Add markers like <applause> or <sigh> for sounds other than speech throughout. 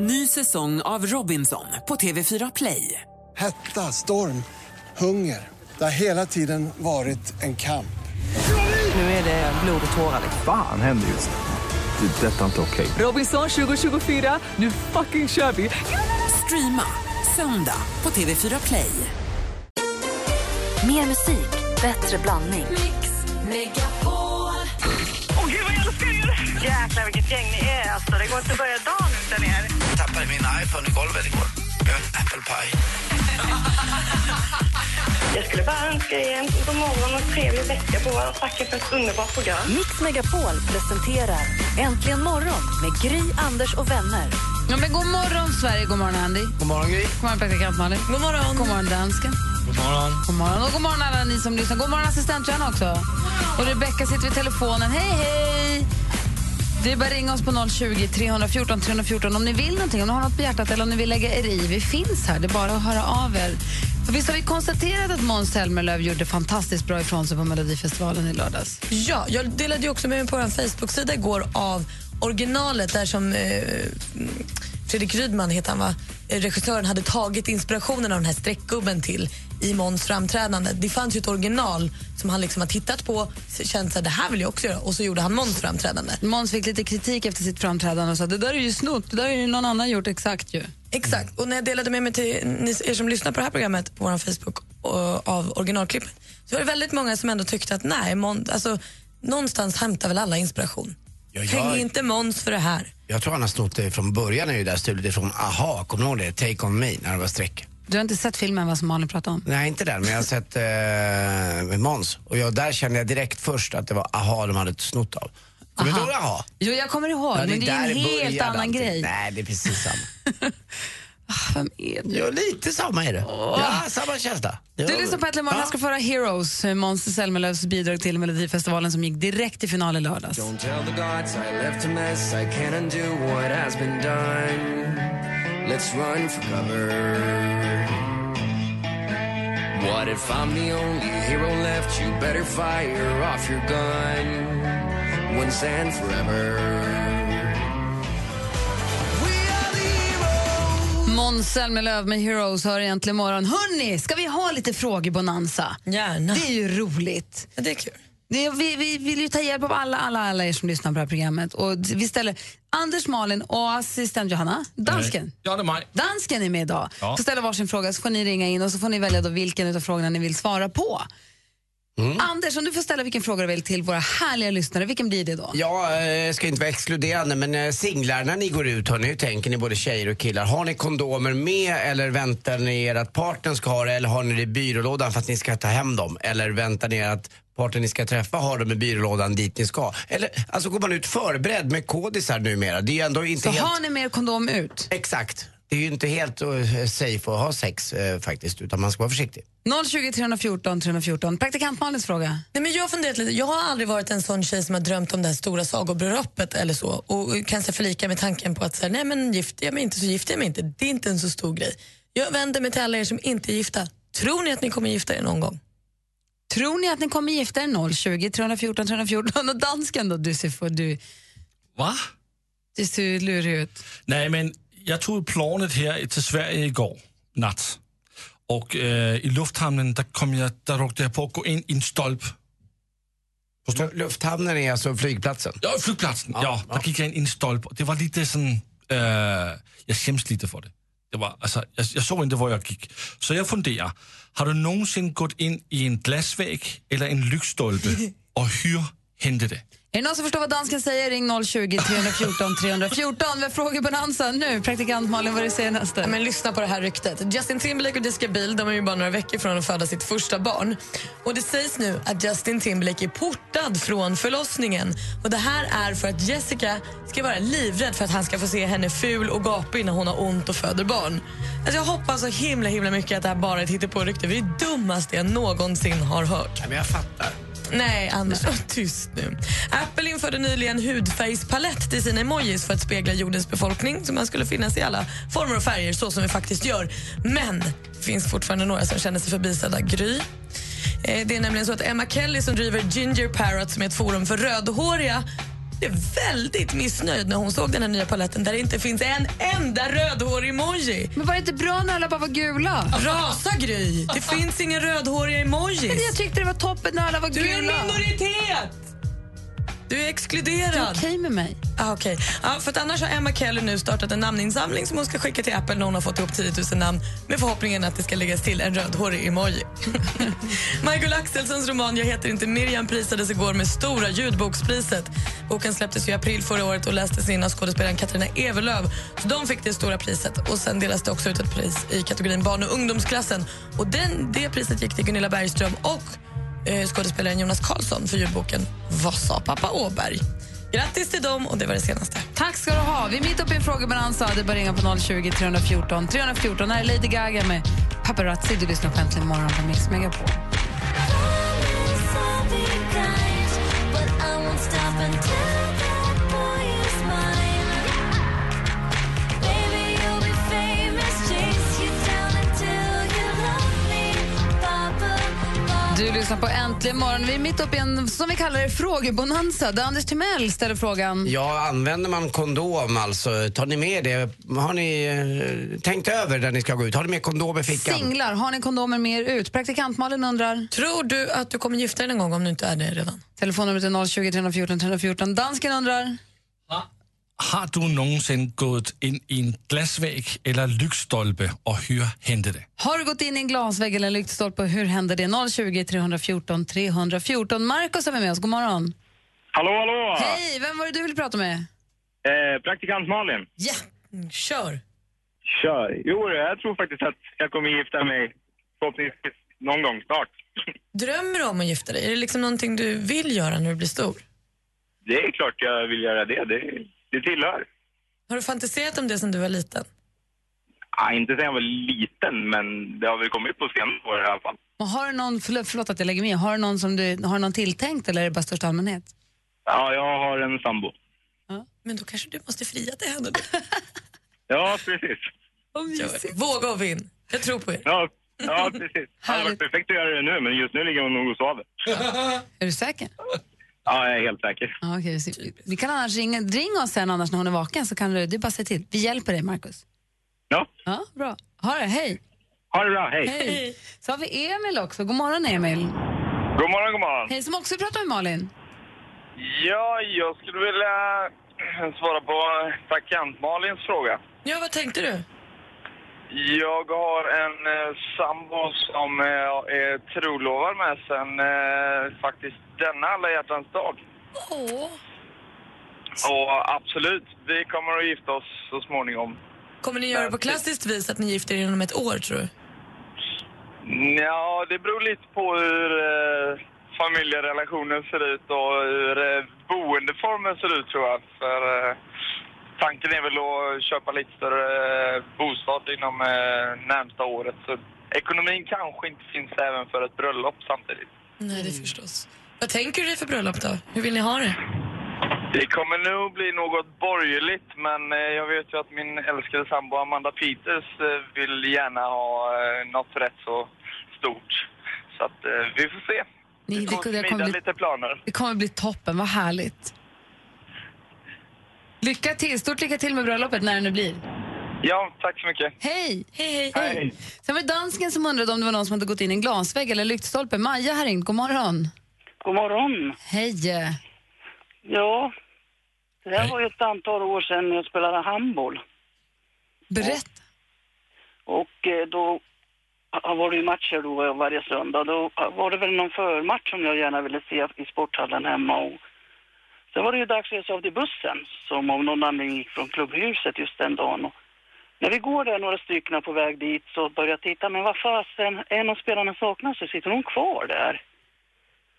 Ny säsong av Robinson på TV4 Play. Hetta, storm, hunger. Det har hela tiden varit en kamp. Nu är det blod och tårar. Fan händer just nu. Det. är Detta är inte okej. Robinson 2024, nu fucking kör vi! Streama söndag på TV4 Play. Mer musik, bättre blandning. Åh gud vad jag älskar er! Jäklar vilket gäng ni är alltså. Det går inte att börja dagen utan er. Jag tappade min iPhone i golvet igår. Jag åt apple pie. <laughs> Jag skulle bara önska er en god morgon och trevlig vecka på och tacka för ett underbart program. Mix Megapol presenterar Äntligen morgon med Gry, Anders och vänner. Ja, men god morgon, Sverige. God morgon, Andy. God morgon, Gry. God morgon, praktikant Malin. God morgon. God morgon, dansken. God morgon. God morgon. Och god morgon, alla ni som lyssnar. God morgon, assistent Johanna också. Och Rebecka sitter vid telefonen. Hej, hej! Det är bara att ringa oss på 020 314 314 om ni vill någonting, om ni har något på hjärtat eller om ni vill lägga er i. Vi finns här, det är bara att höra av er. Och visst har vi konstaterat att Måns Zelmerlöw gjorde fantastiskt bra ifrån sig på Melodifestivalen i lördags? Ja, jag delade ju också med mig på vår Facebook-sida igår av originalet där som eh, Fredrik Rydman heter han va? Eh, Regissören hade tagit inspirationen av den här streckgubben till i Måns framträdande. Det fanns ju ett original som han liksom har tittat på, känt att det här vill jag också göra och så gjorde han Måns framträdande. Måns fick lite kritik efter sitt framträdande och sa det där är ju snott, det där är ju någon annan gjort exakt ju. Exakt, och när jag delade med mig till ni, er som lyssnar på det här programmet på vår Facebook och, av originalklippen så var det väldigt många som ändå tyckte att nej, Måns, alltså, någonstans hämtar väl alla inspiration. Ja, jag- Häng inte Måns för det här. Jag tror han har snott det från början, är ju där stulet ifrån Aha. Kommer du ihåg det? Take on me, när det var streck. Du har inte sett filmen vad som Malin pratade om? Nej, inte den, men jag har sett eh, Måns. Och jag, där kände jag direkt först att det var Aha de hade snott av. Kommer du ihåg Aha? Jo, jag kommer ihåg, Ja, men det är en helt annan allting. grej. Nej, det är precis samma. <laughs> Vem är det? Ja, lite samma är det. Ja, samma känsla. Du lyssnar på Äntligen morgon. Här ska få höra Heroes, Måns Zelmerlöws bidrag till Melodifestivalen som gick direkt till final i lördags. Don't tell the gods I left a mess. I can't undo what has been done. Let's run for cover. What if I'm the only hero left? You better fire off your gun once and forever. Måns Zelmerlöw med Heroes hör egentligen morgon. Hörni, ska vi ha lite frågebonanza? Gärna. Det är ju roligt. Ja, det är kul. Vi, vi vill ju ta hjälp av alla, alla, alla er som lyssnar på det här programmet. Och vi ställer Anders, Malin och assistent Johanna, dansken. Ja, det är mig. Dansken är med idag. Ja. Får ställa varsin fråga så får ni ringa in och så får ni välja då vilken av frågorna ni vill svara på. Anders, om du får ställa vilken fråga du vill till våra härliga lyssnare, vilken blir det då? Ja, eh, ska inte vara exkluderande, men eh, singlar när ni går ut, hörni, hur tänker ni både tjejer och killar? Har ni kondomer med eller väntar ni er att partnern ska ha det eller har ni det i byrålådan för att ni ska ta hem dem? Eller väntar ni er att partnern ni ska träffa har dem i byrålådan dit ni ska? Eller alltså går man ut förberedd med kodisar numera? Det är ju ändå inte Så helt... har ni mer kondom ut? Exakt. Det är ju inte helt eh, safe att ha sex eh, faktiskt, utan man ska vara försiktig. 020 314 314. Praktikant Malins fråga. Nej, men jag har funderat lite. Jag har aldrig varit en sån tjej som har drömt om det här stora sagobröllopet eller så och kanske förlika med tanken på att säga, nej men gifter jag mig inte så gifter jag mig inte. Det är inte en så stor grej. Jag vänder mig till alla er som inte är gifta. Tror ni att ni kommer gifta er någon gång? Tror ni att ni kommer gifta er? 020 314 314. Och dansken då? Du ser, för, du, Va? du ser lurig ut. Nej, men jag tog planet här till Sverige igår natt. Och eh, i lufthamnen där, kom jag, där råkade jag på att gå in i en stolp. Lu- Lufthamnen är alltså flygplatsen? Ja, flygplatsen. Ja, där gick jag in i en stolp. Det var lite sån... Eh, jag skäms lite för det. det var, alltså, jag, jag såg inte var jag gick. Så jag funderar, har du någonsin gått in i en glasvägg eller en lyktstolpe <laughs> och hur hände det? Är det någon som förstår vad dansken säger? Ring 020 314 314. Vi har frågor på dansen nu. Praktikant Malin, vad är det senaste? Men lyssna på det här ryktet. Justin Timberlake och Jessica Biel de är ju bara några veckor från att föda sitt första barn. Och Det sägs nu att Justin Timberlake är portad från förlossningen. Och Det här är för att Jessica ska vara livrädd för att han ska få se henne ful och gapig när hon har ont och föder barn. Alltså jag hoppas så himla himla mycket att det här bara är ett hittepårykte. Det är det dummaste jag någonsin har hört. Ja, men jag fattar. Nej, Anders, var tyst nu. Apple införde nyligen hudfärgspalett till sina emojis för att spegla jordens befolkning så man skulle finnas i alla former och färger så som vi faktiskt gör. Men det finns fortfarande några som känner sig förbisedda. Gry. Eh, Det är nämligen så att Emma Kelly som driver Ginger Parrot som är ett forum för rödhåriga blev väldigt missnöjd när hon såg den här nya paletten där det inte finns en enda rödhårig emoji. Men var det inte bra när alla bara var gula? Rasa Gry! Det finns inga rödhåriga emojis. Men jag tyckte det var toppen när alla var Du är en gula. minoritet! Du är Det är exkluderad. okej med mig. Ah, okay. ah, för att annars har Emma Keller nu startat en namninsamling som hon ska skicka till Apple när hon har fått ihop 10 000 namn med förhoppningen att det ska läggas till en rödhårig emoji. <laughs> Michael Axelssons roman Jag heter inte Miriam prisades igår med Stora ljudbokspriset. Boken släpptes i april förra året och lästes in av skådespelaren Katarina Ewerlöf. Så de fick det stora priset. Och Sen delas det också ut ett pris i kategorin barn och ungdomsklassen. Och den, Det priset gick till Gunilla Bergström och skådespelaren Jonas Karlsson för ljudboken Vad sa pappa Åberg? Grattis till dem och det var det senaste. Tack ska du ha. Vi är mitt uppe i en frågebonanza. Det är bara ringa på 020 314 314. Här är Lady Gaga med Paparazzi. Du lyssnar på Äntligen morgon på Mix Megapol. Du lyssnar på Äntligen morgon. Vi är mitt uppe i en, som vi kallar det, frågebonanza. Där Anders Timell ställer frågan. Ja, använder man kondom alltså, tar ni med det? Har ni eh, tänkt över när ni ska gå ut? Har ni med kondom i fickan? Singlar, har ni kondomer med er ut? Praktikant Malin undrar. Tror du att du kommer gifta dig någon gång om du inte är det redan? Telefonnumret är 020 314 314. Dansken undrar. Har du någonsin gått in i en glasvägg eller lyktstolpe och hur hände det? Har du gått in i en glasvägg eller en lyktstolpe? Hur händer det? 020 314 314. Markus är med oss. God morgon. Hallå, hallå! Hej, vem var det du ville prata med? Eh, praktikant Malin. Ja, mm, kör. Kör. Jo, jag tror faktiskt att jag kommer gifta mig förhoppningsvis någon gång snart. Drömmer du om att gifta dig? Är det liksom någonting du vill göra när du blir stor? Det är klart jag vill göra det. Det, det tillhör. Har du fantiserat om det sen du var liten? Ah, inte sen jag var liten, men det har väl kommit på senare år i alla fall. Och har du någon, förlåt, förlåt att jag lägger med, har du någon som du, har någon tilltänkt eller är det bara största allmänhet? Ja, jag har en sambo. Men då kanske du måste fria till henne. <laughs> Ja, precis. Våga och vinn. Jag tror på er. Ja, ja precis. Det hade varit perfekt att göra det nu, men just nu ligger hon nog och sover. <laughs> Är du säker? Ja, jag är helt säker. Ja, okej, så vi- vi kan annars ringa, ring oss sen annars när hon är vaken så kan du, du bara säga till. Vi hjälper dig, Markus. Ja. Ja, bra. Ha det, hej. Ha det bra, hej. Hej. Så har vi Emil också. God morgon, Emil. God morgon, god morgon. Hej, som också pratar med Malin. Ja, jag skulle vilja svara på praktikant Malins fråga. Ja, vad tänkte du? Jag har en eh, sambo som eh, är trolovad med sen eh, faktiskt denna alla hjärtans dag. Åh. Och absolut, vi kommer att gifta oss så småningom. Kommer ni göra det på klassiskt vis att ni gifter er inom ett år, tror du? Ja, det beror lite på hur eh, familjerelationen ser ut och hur eh, boendeformen ser ut tror jag. För eh, tanken är väl att köpa lite större eh, bostad inom eh, närmsta året. Så ekonomin kanske inte finns även för ett bröllop samtidigt. Nej, det förstås. Vad tänker du dig för bröllop då? Hur vill ni ha det? Det kommer nog bli något borgerligt men eh, jag vet ju att min älskade sambo Amanda Peters vill gärna ha något rätt så stort. Så att vi får se. Ni, Vi det, får det, kommer bli, lite planer. det kommer bli toppen, vad härligt. Lycka till, stort lycka till med bröllopet när det nu blir. Ja, tack så mycket. Hej! Hej, Hej. Sen var det dansken som undrade om det var någon som hade gått in i en glasvägg eller lyktstolpe. Maja här in, god morgon. God morgon. Hej! Ja, det här var ju ett antal år sedan jag spelade handboll. Berätta. Och eh, då har var det ju matcher då varje söndag. Då var det väl någon förmatch som jag gärna ville se i sporthallen hemma. Och sen var det ju dags att ge sig av till bussen som av någon anledning gick från klubbhuset just den dagen. Och när vi går där några stycken på väg dit så börjar jag titta, men vad fasen, en av spelarna saknas, så sitter hon kvar där?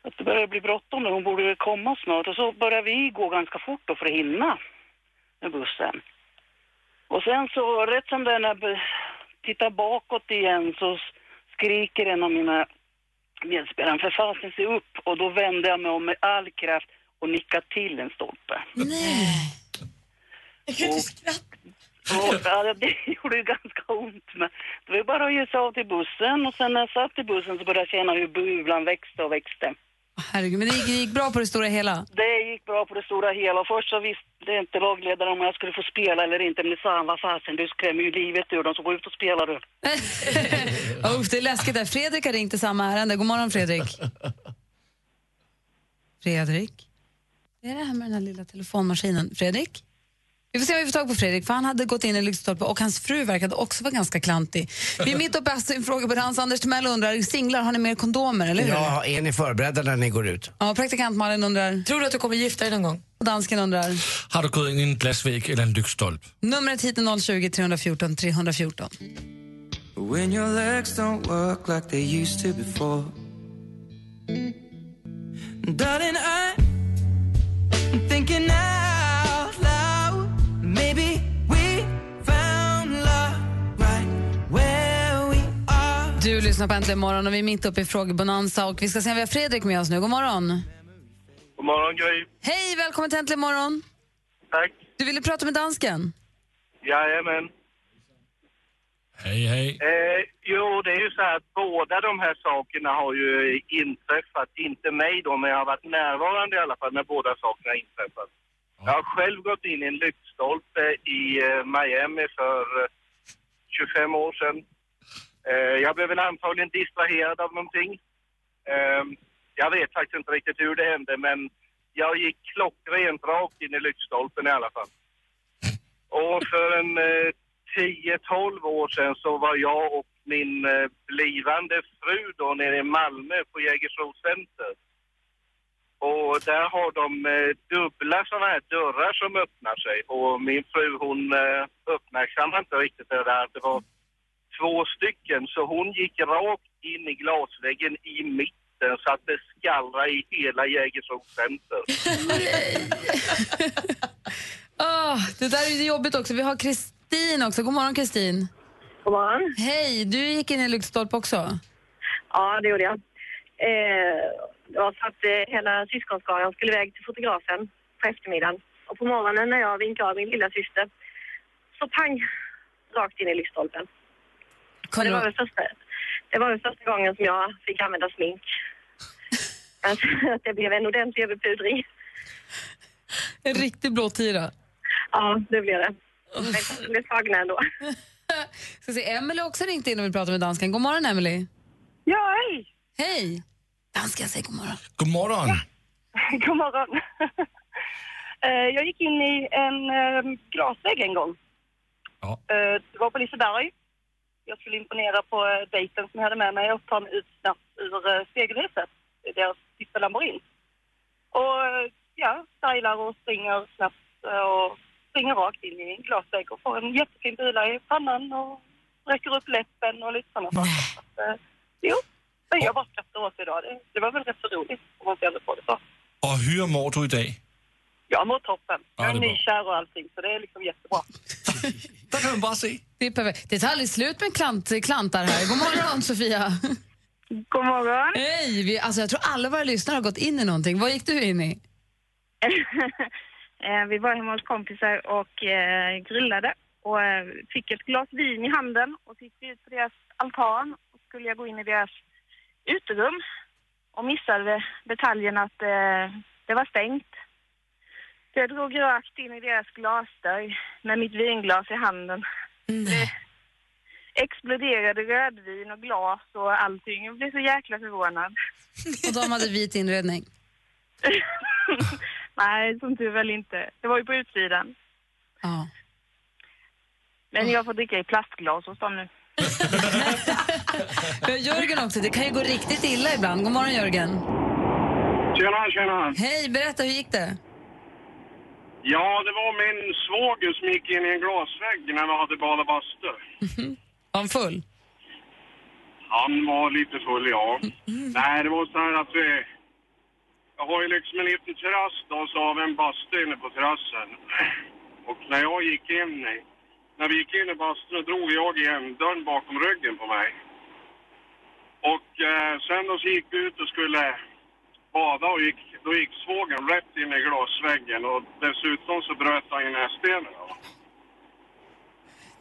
Att det börjar bli bråttom nu, hon borde väl komma snart. Och så börjar vi gå ganska fort då för att hinna med bussen. Och sen så, rätt som det är, när jag tittar bakåt igen så skriker en av mina medspelare, för fasen se upp. Och då vände jag mig om med all kraft och nickade till en stolpe. Nej. Jag kan inte skratta. Och, ja, det gjorde ju ganska ont. Men det var ju bara att ge sig av till bussen och sen när jag satt i bussen så började jag känna hur bulan växte och växte. Herregud, men det gick, det gick bra på det stora hela. Det gick bra på det stora hela. Först så visste inte lagledaren om jag skulle få spela eller inte. Men det sa han, vad fasen, du skrämmer ju livet ur dem, så gå ut och spela du. Uff, <laughs> det är läskigt där. Fredrik har ringt i samma ärende. God morgon Fredrik. <laughs> Fredrik? Det är det här med den här lilla telefonmaskinen. Fredrik? Vi får se om vi får tag på Fredrik, för han hade gått in i lyktstolpe och hans fru verkade också vara ganska klantig. Vi är mitt uppe i en fråga på dans. Anders Timell undrar, singlar, har ni mer kondomer, eller hur? Ja, är ni förberedda när ni går ut? Ja, praktikant Malin undrar... Tror du att du kommer gifta dig någon gång? Och dansken undrar... Har du gått in i en glasvägg eller en lyktstolpe? Numret hit är 020 314 314. When your legs don't work like they used to before. Darling, I'm Du lyssnar på Äntligen morgon och vi är mitt uppe i frågebonanza och vi ska se om vi har Fredrik med oss nu. God morgon. God morgon, Gry. Hej, välkommen till Äntligen morgon. Tack. Du ville prata med dansken? Jajamän. Hej, hej. Eh, jo, det är ju så här att båda de här sakerna har ju inträffat. Inte mig då, men jag har varit närvarande i alla fall när båda sakerna har inträffat. Jag har själv gått in i en lyktstolpe i eh, Miami för eh, 25 år sedan. Eh, jag blev väl antagligen distraherad av någonting. Eh, jag vet faktiskt inte riktigt hur det hände, men jag gick klockrent rakt in i lyktstolpen i alla fall. <laughs> Och för en eh, 10-12 år sedan så var jag och min eh, blivande fru då nere i Malmö på Jägersro Center. Och där har de eh, dubbla sådana här dörrar som öppnar sig. Och min fru hon eh, uppmärksammade inte riktigt det där det var två stycken. Så hon gick rakt in i glasväggen i mitten så att det skallrade i hela Jägersro Center. <laughs> Åh, det där är ju jobbigt också. Vi har Kristin också. God morgon Kristin. God morgon. Hej, du gick in i lyktstolpe också? Ja, det gjorde jag. Eh, det var så att eh, hela syskonskaran skulle iväg till fotografen på eftermiddagen. Och på morgonen när jag vinkade av min lilla syster så pang, rakt in i lyktstolpen. Det var, väl första, det var väl första gången som jag fick använda smink. <laughs> Alltså, det blev en ordentlig överpudring. En riktig blåtira. Ja, det blev det. Men jag blev tagna ändå. <laughs> Ska se, Emily har också ringt in och vill prata med dansken. God morgon Emily. Ja, hej! Hej! Dansken säger god morgon. God morgon. <laughs> God morgon. <laughs> Eh, jag gick in i en eh, glasvägg en gång. Eh, Det var på Liseberg. Jag skulle imponera på dejten som jag hade med mig och ta mig ut snabbt ur spegelhuset. Är deras sista lamborghini. Och ja, stylar och springer snabbt och springer rakt in i en glasvägg och får en jättefin bula i pannan och räcker upp läppen och lite sådana saker. Så att, eh, Jo, men jag bara skrattar åt det idag. Det, det var väl rätt så roligt om man ser det på det så. Och hur mår du idag? Jag mår toppen. Ja, Jag är nykär och allting, så det är liksom jättebra. <laughs> Där kan man bara se. Det är perfekt. Det tar aldrig slut med klant, klantar här. God morgon Sofia. <laughs> God morgon. Hej! Vi, alltså, jag tror alla våra lyssnare har gått in i någonting. Vad gick du in i? <laughs> Eh, Vi var hemma hos kompisar och eh, grillade och eh, fick ett glas vin i handen och så gick vi ut på deras altan och skulle jag gå in i deras uterum och missade detaljen att det var stängt. Så jag drog rakt in i deras glasdörr med mitt vinglas i handen. Det exploderade rödvin och glas och allting. Jag blev så jäkla förvånad. Och de hade vit inredning. <laughs> Nej, som tur väl inte. Det var ju på utsidan. Ja. Men jag får dricka i plastglas hos dem nu. <laughs> Vi har Jörgen också. Det kan ju gå riktigt illa ibland. God morgon Jörgen. Tjena, tjena. Hej, berätta hur gick det? Ja, det var min svåger som gick in i en glasvägg när vi hade badat bastu. Var han full? Han var lite full, ja. Nej, det var så här att vi... Jag har ju liksom en liten terrass då, så har vi en bastu inne på terrassen. Och när jag gick in i... När vi gick in i bastun drog jag igen dörren bakom ryggen på mig. Och eh, sen då så gick vi ut och skulle bada och gick, då gick svågen rätt in i glasväggen och dessutom så bröt han ju näsbenen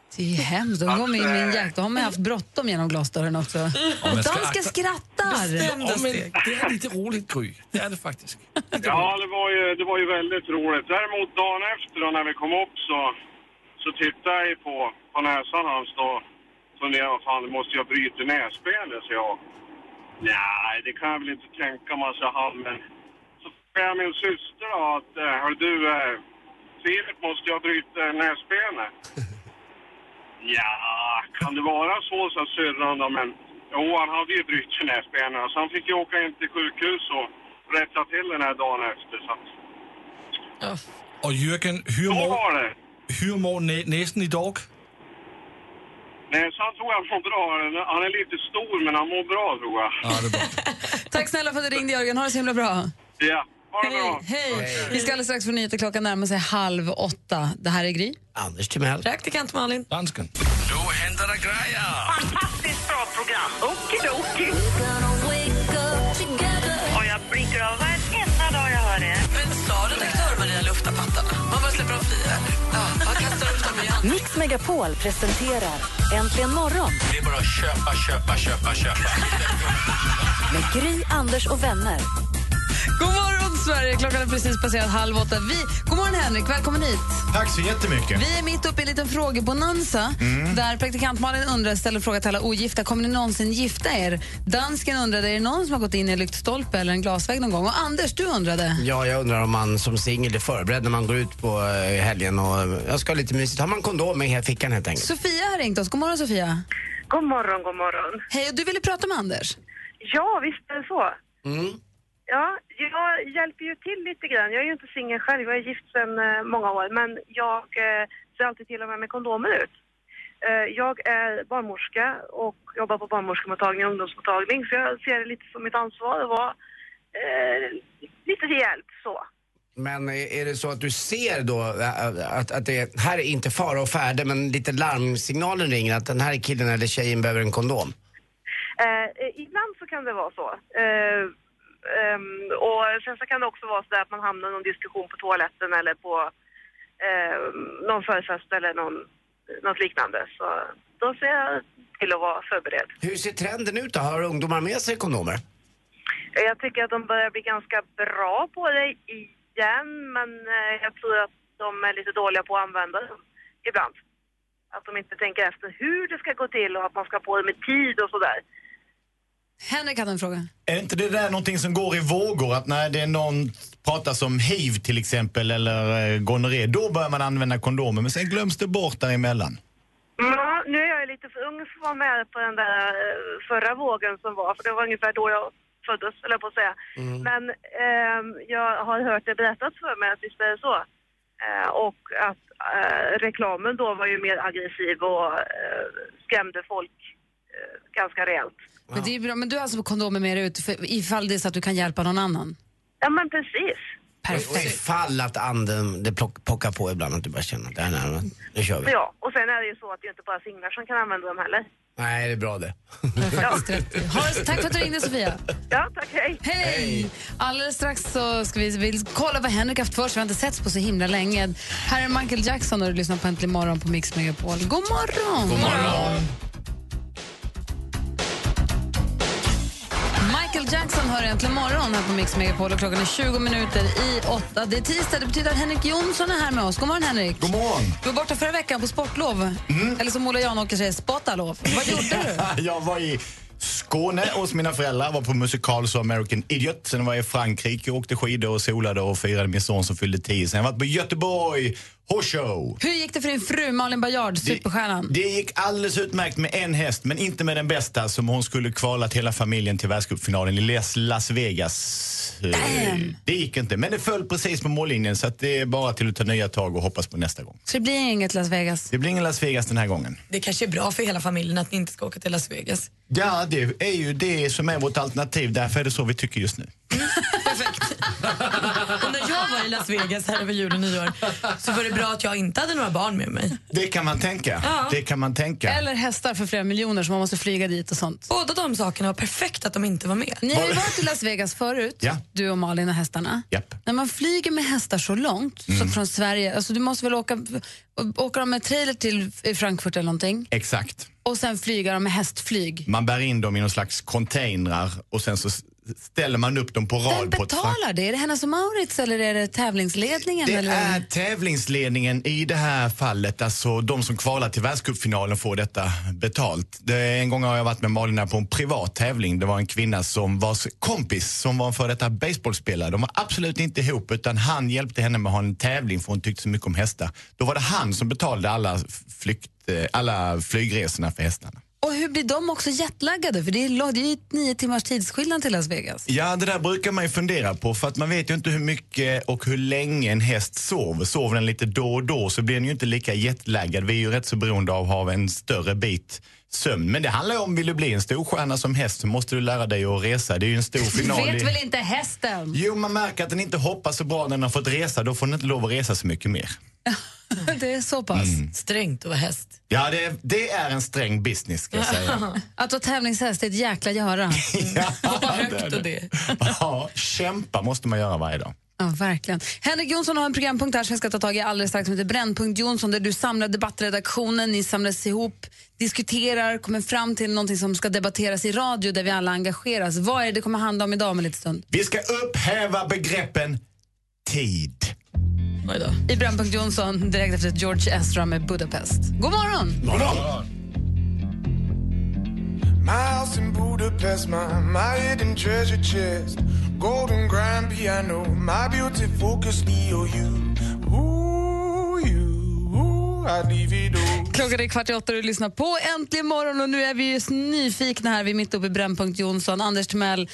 då. Det är hemskt. Går man in med en jakt. Då har man haft bråttom genom glasdörren också. men ska Dansken akta- skrattar! Ja, men det är lite roligt, Gry. Det är det faktiskt. Ja, det var, ju, det var ju väldigt roligt. Däremot dagen efter då, när vi kom upp så, så tittade jag på, på näsan hans då. Funderade jag, fan, måste jag bryta näsbenet? Så jag, nej, det kan jag väl inte tänka mig, så han. Men så frågade jag min syster då att, eh, hör du, eh, Filip, måste jag bryta näsbenet? Ja, kan det vara så, sa syrran då, men jo, han hade ju brutit näsbenet. Så han fick ju åka in till sjukhus och rätta till den här dagen efter. Så att, Och Jürgen, hur mår, hur mår nä, näsen idag? Näsan tror jag mår bra. Han är lite stor, men han mår bra tror jag. Ja, det är bra. <laughs> Tack snälla för att du ringde, Jörgen. Ha det så himla bra. Ja, det bra. Hej! Vi ska alldeles strax få nyheter. Klockan närmar sig halv åtta. Det här är Gry. Anders Timell. Praktikant Malin. Dansken. Då händer det grejer! Fantastiskt bra program. Okidoki. Och jag blinkar av varenda dag jag hör. Men sa redaktör Maria lufta pattarna? Man bara släpper dem fria. Ja, jag kastar upp dem igen. Mix Megapol presenterar Äntligen morgon Det är bara att köpa, köpa, köpa, köpa. med Gry, Anders och vänner. God morgon, Sverige! Klockan är precis passerat halv åtta. Vi, god morgon, Henrik. Välkommen hit. Tack så jättemycket. Vi är mitt uppe i en liten frågebonanza Mm. där praktikant Malin undrar, ställer fråga till alla ogifta. Kommer ni någonsin gifta er? Dansken undrade, är det någon som har gått in i en lyktstolpe eller en glasvägg någon gång? Och Anders, du undrade. Ja, jag undrar om man som singel är förberedd när man går ut på eh, helgen och eh, jag ska ha lite mysigt. Har man kondom med i fickan helt enkelt? Sofia har ringt oss. God morgon, Sofia. God morgon, god morgon. Hej, och du ville prata med Anders? Ja, visst är det så. Mm. Ja, jag hjälper ju till lite grann. Jag är ju inte singel själv, jag är gift sedan eh, många år, men jag eh, ser alltid till ha med mig kondomer ut. Eh, jag är barnmorska och jobbar på barnmorskemottagning och ungdomsmottagning, så jag ser det lite som mitt ansvar att vara eh, lite till hjälp så. Men är det så att du ser då att, att det här är inte fara och färde men lite larmsignalen ringer att den här killen eller tjejen behöver en kondom? Eh, ibland så kan det vara så. Eh, ehm, och sen så kan det också vara så där att man hamnar i någon diskussion på toaletten eller på eh, någon förfest eller någon, något liknande. Så då ser jag till att vara förberedd. Hur ser trenden ut då? Har ungdomar med sig kondomer? Eh, Jag tycker att de börjar bli ganska bra på det igen, men eh, jag tror att de är lite dåliga på att använda dem ibland. Att de inte tänker efter hur det ska gå till och att man ska på det med tid och sådär. Henrik hade en fråga. Är inte det där någonting som går i vågor? Att när det är någon pratar om hiv till exempel eller eh, gonorré, då börjar man använda kondomer. Men sen glöms det bort däremellan. Ja, nu är jag lite för ung för att vara med på den där eh, förra vågen som var, för det var ungefär då jag föddes, eller på att säga. Men ehm, jag har hört det berättat för mig att visst är det så. Eh, och att eh, reklamen då var ju mer aggressiv och eh, skrämde folk eh, ganska rejält. Men, det är bra. men du har alltså kondomer med dig ut för, ifall det är så att du kan hjälpa någon annan? Ja, men precis. Och ifall att anden det plock, pockar på ibland att du bara känner att det här är nära, nu kör vi. Ja, och sen är det ju så att det är inte bara singlar som kan använda dem heller. Nej, det är bra det. Ja. Ha det, tack för att du ringde, Sofia. Ja, tack. Hej. Hej! Alldeles strax så ska vi, vi kolla vad Henrik haft för sig. Vi har inte setts på så himla länge. Här är Michael Jackson och du lyssnar på Äntligen morgon på Mix Megapol. God morgon! God morgon. Michael Jackson hör Äntligen morgon här på Mix Megapol och klockan är 20 minuter i åtta. Det är tisdag, det betyder att Henrik Jonsson är här med oss. God morgon Henrik! God morgon! Du var borta förra veckan på sportlov. Eller som Ola Janåker säger, spottalov. Vad gjorde du? <laughs> jag var i Skåne hos mina föräldrar, var på musikal som American Idiot. Sen var jag i Frankrike och åkte skidor och solade och firade min son som fyllde 10. Sen har jag varit på Göteborg, Horsshow. Hur gick det för din fru Malin Baryard, superstjärnan? Det gick alldeles utmärkt med en häst, men inte med den bästa som hon skulle kvala till hela familjen till världscupfinalen i Las Vegas. Eh, Det gick inte, men det föll precis på mållinjen så att det är bara till att ta nya tag och hoppas på nästa gång. Så det blir inget Las Vegas? Det blir ingen Las Vegas den här gången. Det kanske är bra för hela familjen att ni inte ska åka till Las Vegas. Ja, det är ju det som är vårt alternativ. Därför är det så vi tycker just nu. Och när jag var i Las Vegas här över jul och nyår så var det bra att jag inte hade några barn med mig. Det kan man tänka. Ja. Det kan man tänka. Eller hästar för flera miljoner som man måste flyga dit och sånt. Båda de sakerna var perfekt att de inte var med. Ni har ju varit i Las Vegas förut, Ja. du och Malin och hästarna. Japp. När man flyger med hästar så långt så Mm. från Sverige, alltså du måste väl åka, åka de med trailer till Frankfurt eller någonting Exakt. och sen flyga dem med hästflyg. Man bär in dem i någon slags containrar och sen så ställer man upp dem på rad. Vem betalar det? Är det Hennes och Mauritz eller är det tävlingsledningen? Det eller? är tävlingsledningen i det här fallet, alltså de som kvalar till världscupfinalen får detta betalt. Det, en gång har jag varit med Malin på en privat tävling. Det var en kvinna som var s- kompis som var en före detta baseballspelare. De var absolut inte ihop utan han hjälpte henne med att ha en tävling för hon tyckte så mycket om hästar. Då var det han som betalade alla, flykt, eh, alla flygresorna för hästarna. Och hur blir de också jetlaggade? För det är, lo- det är ju nio timmars tidsskillnad till Las Vegas. Ja, det där brukar man ju fundera på för att man vet ju inte hur mycket och hur länge en häst sover. Sover den lite då och då så blir den ju inte lika jetlaggad. Vi är ju rätt så beroende av att ha en större bit sömn. Men det handlar ju om, vill du bli en storstjärna som häst så måste du lära dig att resa. Det är ju en stor final. Vet i- väl inte hästen? Jo, man märker att den inte hoppar så bra när den har fått resa. Då får den inte lov att resa så mycket mer. <laughs> det är så pass. Mm. Strängt att vara häst. Ja, det, det är en sträng business ska jag säga. <laughs> Att vara tävlingshäst är ett jäkla göra. <laughs> Hoppa högt och det. ja, kämpa måste man göra varje dag. Ja, verkligen. Henrik Jonsson har en programpunkt här som vi ska ta tag i alldeles strax som heter Brännpunkt Jonsson där du samlar debattredaktionen, ni samlas ihop, diskuterar, kommer fram till någonting som ska debatteras i radio där vi alla engageras. Vad är det det kommer handla om idag om en liten stund? Vi ska upphäva begreppen tid. I Brännpunkt Jonsson direkt efter George Ezra med Budapest. God morgon! My house in Budapest, my, my hidden treasure chest. Golden grand piano, my beauty focus, Leo, you. Ooh, you, ooh, I'd leave it all. Klockan är kvart i åtta och du lyssnar på Äntligen morgon och nu är vi just nyfikna här, vi är mitt uppe i Brännpunkt Jonsson. Anders Timell,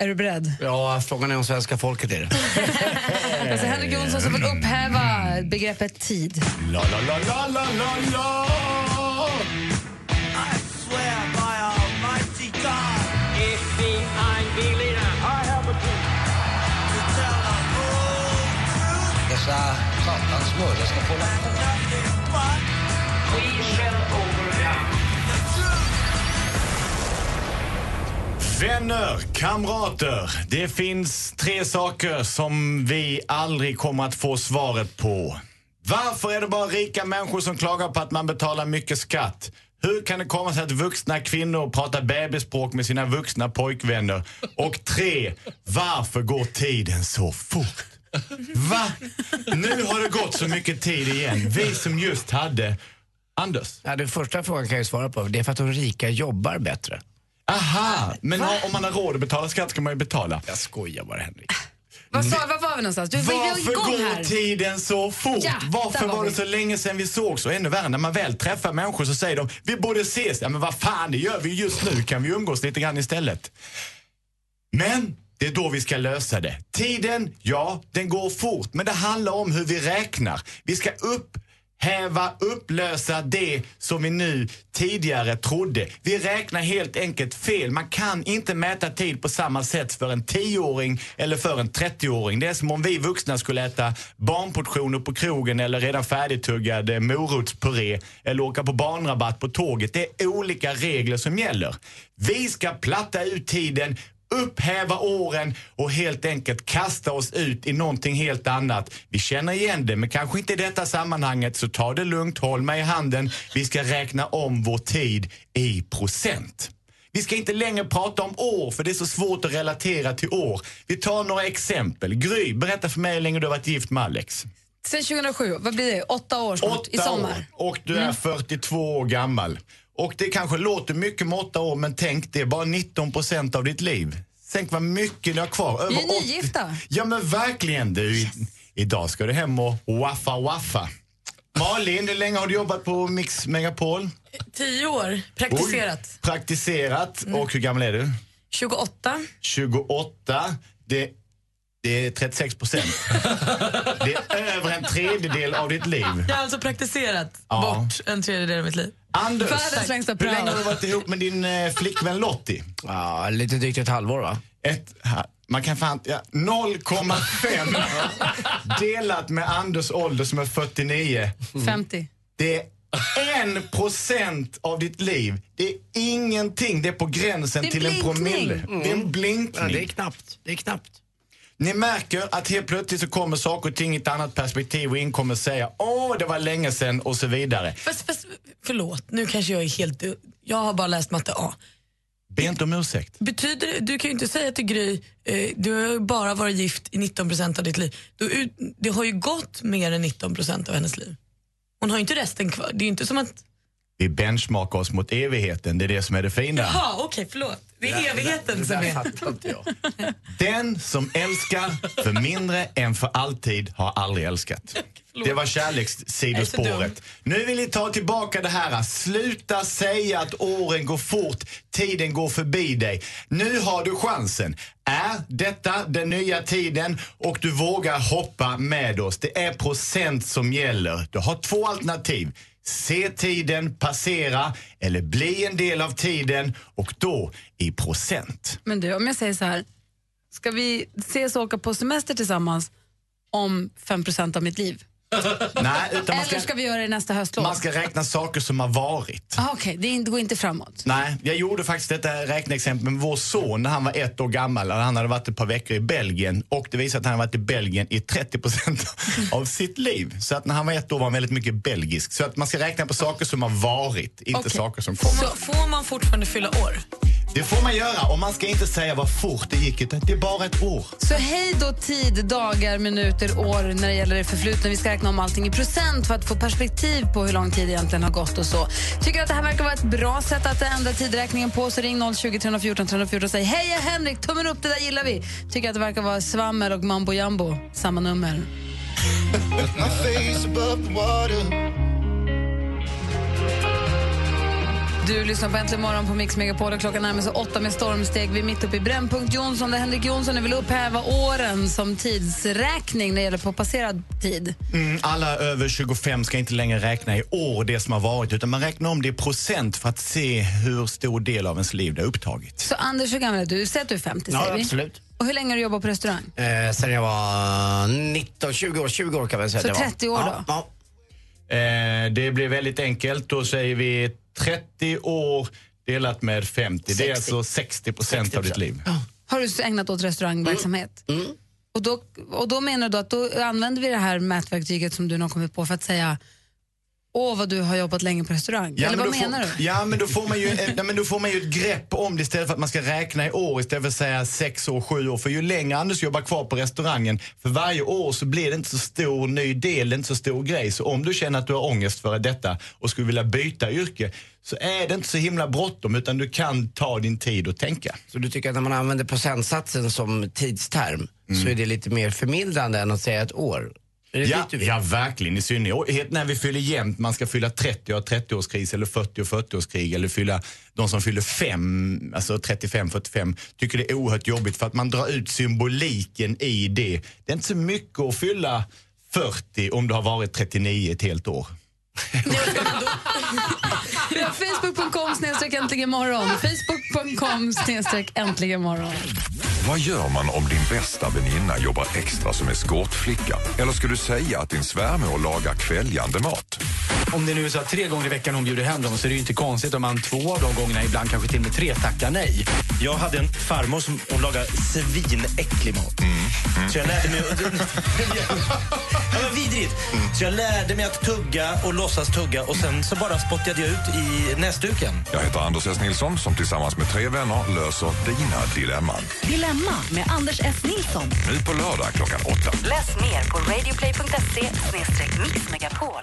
är du beredd? Ja, frågan är om svenska folket är det. <laughs> Alltså Henrik Jonsson som vill upphäva begreppet tid. La, la, la, la, la, la, la. swear by Almighty God. Ich bin ein Berliner. I have a dream. To tell the whole truth. Dessa satans mördare ska få We shall Vänner, kamrater, det finns tre saker som vi aldrig kommer att få svaret på. Varför är det bara rika människor som klagar på att man betalar mycket skatt? Hur kan det komma sig att vuxna kvinnor pratar bebisspråk med sina vuxna pojkvänner? Och tre, varför går tiden så fort? Va? Nu har det gått så mycket tid igen. Vi som just hade... Anders? Ja, den första frågan kan jag svara på. Det är för att de rika jobbar bättre. Aha, men om man har råd att betala skatt ska man ju betala. Jag skojar bara Henrik. Vad sa, var var vi någonstans? Du, Varför går här. tiden så fort? Ja, Varför var, var det så länge sedan vi sågs? Och ännu värre, när man väl träffar människor så säger de vi borde ses. Ja, men vad fan, det gör vi ju just nu. Kan vi umgås lite grann istället? Men det är då vi ska lösa det. Tiden, ja, den går fort. Men det handlar om hur vi räknar. Vi ska häva, upplösa det som vi nu tidigare trodde. Vi räknar helt enkelt fel. Man kan inte mäta tid på samma sätt för en 10-åring eller för en 30-åring. Det är som om vi vuxna skulle äta barnportioner på krogen eller redan färdigtuggad morotspuré eller åka på barnrabatt på tåget. Det är olika regler som gäller. Vi ska platta ut tiden upphäva åren och helt enkelt kasta oss ut i någonting helt annat. Vi känner igen det, men kanske inte i detta sammanhanget, så ta det lugnt, håll mig i handen. Vi ska räkna om vår tid i procent. Vi ska inte längre prata om år, för det är så svårt att relatera till år. Vi tar några exempel. Gry, berätta för mig hur länge du har varit gift med Alex. Sen 2007, vad blir det? Åtta år snart, i sommar. år och du är Mm. 42 år gammal. Och det kanske låter mycket med åtta år, men tänk det är bara 19 procent av ditt liv. Tänk vad mycket ni har kvar. Vi är Över 80 nygifta. Ja men verkligen du. I, idag ska du hem och waffa waffa. Malin, hur länge har du jobbat på Mix Megapol? Tio år, praktiserat. Oj, praktiserat. Mm. Och hur gammal är du? 28. 28. Det, det är 36 procent. <laughs> det är över en tredjedel av ditt liv. Jag har alltså praktiserat Ja. bort en tredjedel av mitt liv. Anders, Världens längsta hur länge har du varit ihop med din eh, flickvän Lottie? Ja, lite drygt ett halvår va? Ett, Man kan fan, ja, 0,5 <laughs> delat med Anders ålder som är 49. 50. Det är en procent av ditt liv. Det är ingenting. Det är på gränsen är till en blinkning. promille. Mm. Det är en blinkning. Ja, det är knappt. Det är knappt. Ni märker att helt plötsligt så kommer saker och ting i ett annat perspektiv och in kommer säga åh, det var länge sedan och så vidare. Fast, fast, förlåt, nu kanske jag är helt... Jag har bara läst matte A. Be inte om ursäkt. Betyder du kan ju inte säga till Gry, eh, du har ju bara varit gift i 19% av ditt liv. Du, det har ju gått mer än 19% av hennes liv. Hon har ju inte resten kvar. Det är inte som att... Vi benchmarkar oss mot evigheten, det är det som är det fina. Jaha, okej, förlåt. Det är evigheten som är... Den som älskar för mindre än för alltid har aldrig älskat. Det var kärlekssidospåret. Nu vill ni ta tillbaka det här. Sluta säga att åren går fort, tiden går förbi dig. Nu har du chansen. Är detta den nya tiden och du vågar hoppa med oss? Det är procent som gäller. Du har två alternativ. Se tiden passera eller bli en del av tiden och då i procent. Men du, om jag säger så här, ska vi ses och åka på semester tillsammans om 5% av mitt liv? <laughs> Nej, utan man Eller ska ska, vi göra det nästa höstlov? man ska räkna saker som har varit. Ah, Okej, inte- det går inte framåt. Nej, jag gjorde faktiskt detta räkneexempel med vår son när han var ett år gammal. Han hade varit ett par veckor i Belgien och det visade att han hade varit i Belgien i 30% <laughs> av sitt liv. Så att när han var ett år var han väldigt mycket belgisk. Så att man ska räkna på saker som har varit, inte Okej. saker som kommer. Så får man fortfarande fylla år? Det får man göra och man ska inte säga vad fort det gick, utan det är bara ett år. Så hej då tid, dagar, minuter, år när det gäller det förflutna. Vi ska räkna om allting i procent för att få perspektiv på hur lång tid det egentligen har gått och så. Tycker att det här verkar vara ett bra sätt att ändra tidräkningen på så ring 020 314 314 och säg hej jag Henrik, tummen upp, det där gillar vi. Tycker att det verkar vara svammel och mambo jambo, samma nummer. <laughs> Du lyssnar på Äntligen morgon på Mix Megapol och klockan närmar sig åtta med stormsteg. Vi är mitt uppe i Brännpunkt Jonsson där Henrik Jonsson nu vill upphäva åren som tidsräkning när det gäller på passerad tid. Mm, alla över 25 ska inte längre räkna i år det som har varit utan man räknar om det i procent för att se hur stor del av ens liv det har upptagit. Så Anders, hur gammal är du? Säg att du är 50 Ja, säger vi. absolut. Och hur länge har du jobbat på restaurang? Eh, sen jag var 19, 20 år, 20 år kan man säga Så att jag 30 var. år ja, då? Ja. Eh, det blir väldigt enkelt. Då säger vi 30 år delat med 50. Det är 60. alltså 60 procent av ditt liv. Har du ägnat åt restaurangverksamhet? Mm. Och, då, och då menar du att då använder vi det här mätverktyget som du nu har kommit på för att säga Åh, vad du har jobbat länge på restaurang. Eller men vad då menar får, du? Ja, men då får, man ju, nej, men då får man ju ett grepp om det istället för att man ska räkna i år istället för att säga sex år, sju år. För ju längre Anders jobbar kvar på restaurangen, för varje år så blir det inte så stor ny del, det är inte så stor grej. Så om du känner att du har ångest för detta och skulle vilja byta yrke så är det inte så himla bråttom utan du kan ta din tid och tänka. Så du tycker att när man använder procentsatsen som tidsterm Mm. så är det lite mer förmildrande än att säga ett år? Ja, ja, verkligen. I synnerhet när vi fyller jämnt, man ska fylla 30 och 30-årskris eller 40 och 40-årskrig eller fylla de som fyller 5, alltså 35-45, tycker det är oerhört jobbigt för att man drar ut symboliken i det. Det är inte så mycket att fylla 40 om du har varit 39 ett helt år. Vi har Facebook.com snedstreck äntligen morgon. Facebook.com snedstreck äntligen morgon. Vad gör man om din bästa väninna jobbar extra som eskortflicka? Eller ska du säga att din svärmor lagar kväljande mat? Om det nu är så att tre gånger i veckan hon bjuder hem dem så är det ju inte konstigt om man två av de gångerna, ibland kanske till och med tre, tackar nej. Jag hade en farmor som hon lagade svinäcklig mat. Så jag lärde mig... det var <laughs> vidrigt. Så jag lärde mig att tugga och låtsas tugga och sen så bara spottade jag ut i näsduken. Jag heter Anders S. Nilsson som tillsammans med tre vänner löser dina dilemman. Dilemma med Anders S. Nilsson. Nu på lördag klockan åtta. Läs mer på radioplay.se mixmegapol.